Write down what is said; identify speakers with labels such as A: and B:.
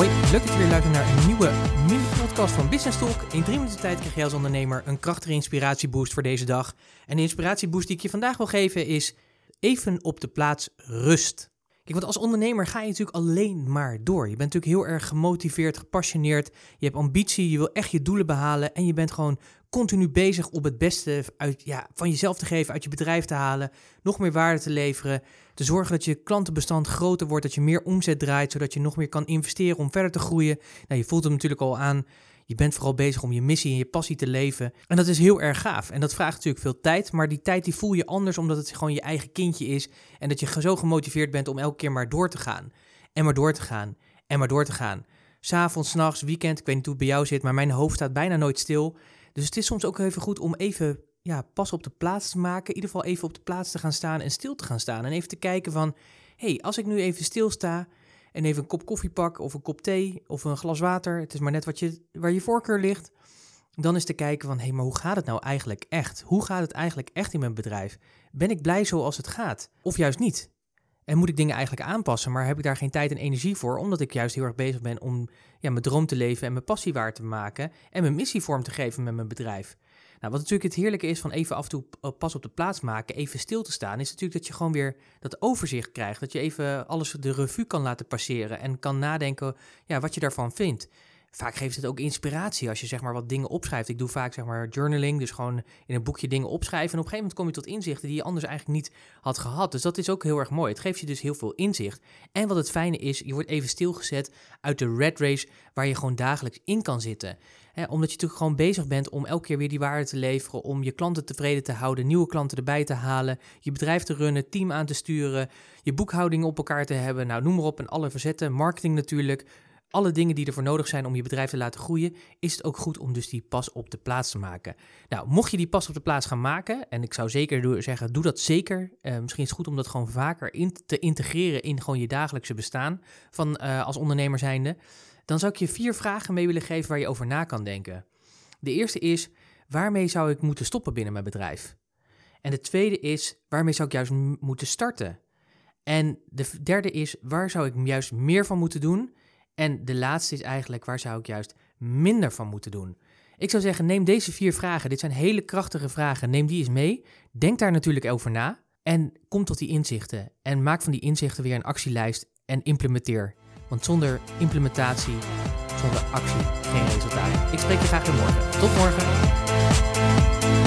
A: Hoi, leuk dat je weer luistert naar een nieuwe mini-podcast van Business Talk. In drie minuten tijd krijg je als ondernemer een krachtige inspiratieboost voor deze dag. En de inspiratieboost die ik je vandaag wil geven is even op de plaats rust. Want als ondernemer ga je natuurlijk alleen maar door. Je bent natuurlijk heel erg gemotiveerd, gepassioneerd. Je hebt ambitie, je wil echt je doelen behalen. En je bent gewoon continu bezig om het beste uit, ja, van jezelf te geven, uit je bedrijf te halen. Nog meer waarde te leveren. Te zorgen dat je klantenbestand groter wordt, dat je meer omzet draait, zodat je nog meer kan investeren om verder te groeien. Nou, je voelt hem natuurlijk al aan. Je bent vooral bezig om je missie en je passie te leven. En dat is heel erg gaaf. En dat vraagt natuurlijk veel tijd. Maar die tijd die voel je anders omdat het gewoon je eigen kindje is. En dat je zo gemotiveerd bent om elke keer maar door te gaan. En maar door te gaan. En maar door te gaan. S'avonds, s'nachts, weekend. Ik weet niet hoe het bij jou zit, maar mijn hoofd staat bijna nooit stil. Dus het is soms ook even goed om even ja, pas op de plaats te maken. In ieder geval even op de plaats te gaan staan en stil te gaan staan. En even te kijken van, hé, hey, als ik nu even stilsta en even een kop koffie pak of een kop thee of een glas water, het is maar net wat je, waar je voorkeur ligt, dan is te kijken van, hé, hey, maar hoe gaat het nou eigenlijk echt? Hoe gaat het eigenlijk echt in mijn bedrijf? Ben ik blij zoals het gaat? Of juist niet? En moet ik dingen eigenlijk aanpassen, maar heb ik daar geen tijd en energie voor, omdat ik juist heel erg bezig ben om ja, mijn droom te leven en mijn passie waar te maken en mijn missie vorm te geven met mijn bedrijf. Nou, wat natuurlijk het heerlijke is van even af en toe pas op de plaats maken, even stil te staan, is natuurlijk dat je gewoon weer dat overzicht krijgt. Dat je even alles de revue kan laten passeren en kan nadenken ja, wat je daarvan vindt. Vaak geeft het ook inspiratie als je zeg maar wat dingen opschrijft. Ik doe vaak zeg maar journaling, dus gewoon in een boekje dingen opschrijven. En op een gegeven moment kom je tot inzichten die je anders eigenlijk niet had gehad. Dus dat is ook heel erg mooi. Het geeft je dus heel veel inzicht. En wat het fijne is, je wordt even stilgezet uit de red race waar je gewoon dagelijks in kan zitten. omdat je natuurlijk gewoon bezig bent om elke keer weer die waarde te leveren, om je klanten tevreden te houden, nieuwe klanten erbij te halen, je bedrijf te runnen, team aan te sturen, je boekhouding op elkaar te hebben, nou noem maar op en alle verzetten, marketing natuurlijk, alle dingen die ervoor nodig zijn om je bedrijf te laten groeien, is het ook goed om dus die pas op de plaats te maken. Nou, mocht je die pas op de plaats gaan maken, en ik zou zeker zeggen, doe dat zeker. Uh, misschien is het goed om dat gewoon vaker in te integreren in gewoon je dagelijkse bestaan van, uh, als ondernemer zijnde. Dan zou ik je vier vragen mee willen geven waar je over na kan denken. De eerste is, waarmee zou ik moeten stoppen binnen mijn bedrijf? En de tweede is, waarmee zou ik juist moeten starten? En de derde is, waar zou ik juist meer van moeten doen? En de laatste is eigenlijk, waar zou ik juist minder van moeten doen? Ik zou zeggen, neem deze vier vragen. Dit zijn hele krachtige vragen. Neem die eens mee. Denk daar natuurlijk over na. En kom tot die inzichten. En maak van die inzichten weer een actielijst en implementeer. Want zonder implementatie, zonder actie, geen resultaat. Ik spreek je graag weer morgen. Tot morgen.